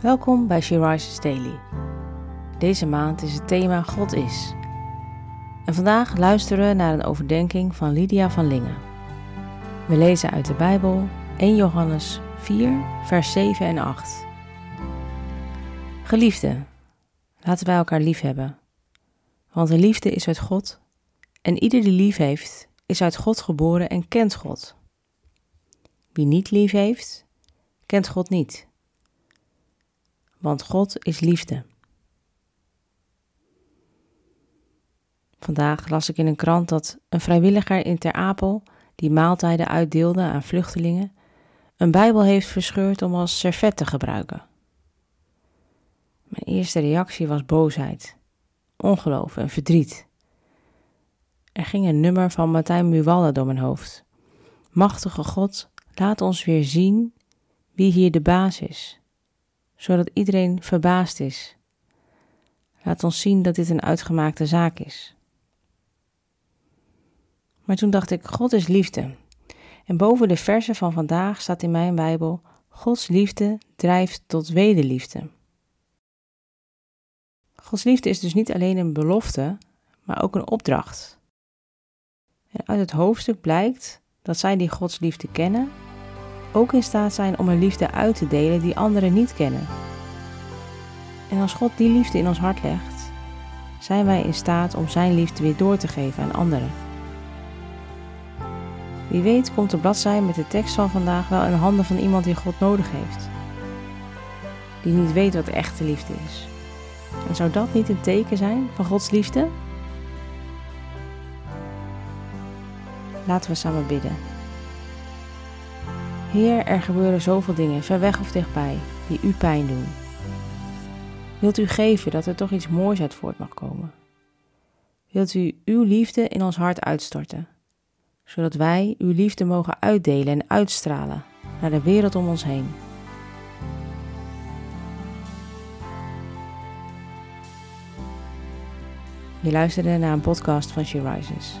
Welkom bij She Daily. Deze maand is het thema God is. En vandaag luisteren we naar een overdenking van Lydia van Lingen. We lezen uit de Bijbel 1 Johannes 4, vers 7 en 8. Geliefde, laten wij elkaar lief hebben. Want de liefde is uit God en ieder die lief heeft, is uit God geboren en kent God. Wie niet lief heeft, kent God niet want God is liefde. Vandaag las ik in een krant dat een vrijwilliger in Ter Apel, die maaltijden uitdeelde aan vluchtelingen, een Bijbel heeft verscheurd om als servet te gebruiken. Mijn eerste reactie was boosheid, ongeloof en verdriet. Er ging een nummer van Martijn Muwalla door mijn hoofd. Machtige God, laat ons weer zien wie hier de baas is zodat iedereen verbaasd is. Laat ons zien dat dit een uitgemaakte zaak is. Maar toen dacht ik, God is liefde. En boven de versen van vandaag staat in mijn Bijbel, Gods liefde drijft tot wederliefde. Gods liefde is dus niet alleen een belofte, maar ook een opdracht. En uit het hoofdstuk blijkt dat zij die Gods liefde kennen, ook in staat zijn om een liefde uit te delen die anderen niet kennen. En als God die liefde in ons hart legt, zijn wij in staat om Zijn liefde weer door te geven aan anderen. Wie weet komt de bladzij met de tekst van vandaag wel in de handen van iemand die God nodig heeft. Die niet weet wat echte liefde is. En zou dat niet een teken zijn van Gods liefde? Laten we samen bidden. Heer, er gebeuren zoveel dingen, ver weg of dichtbij, die u pijn doen. Wilt u geven dat er toch iets moois uit voort mag komen? Wilt u uw liefde in ons hart uitstorten, zodat wij uw liefde mogen uitdelen en uitstralen naar de wereld om ons heen? Je luisterde naar een podcast van She Rises.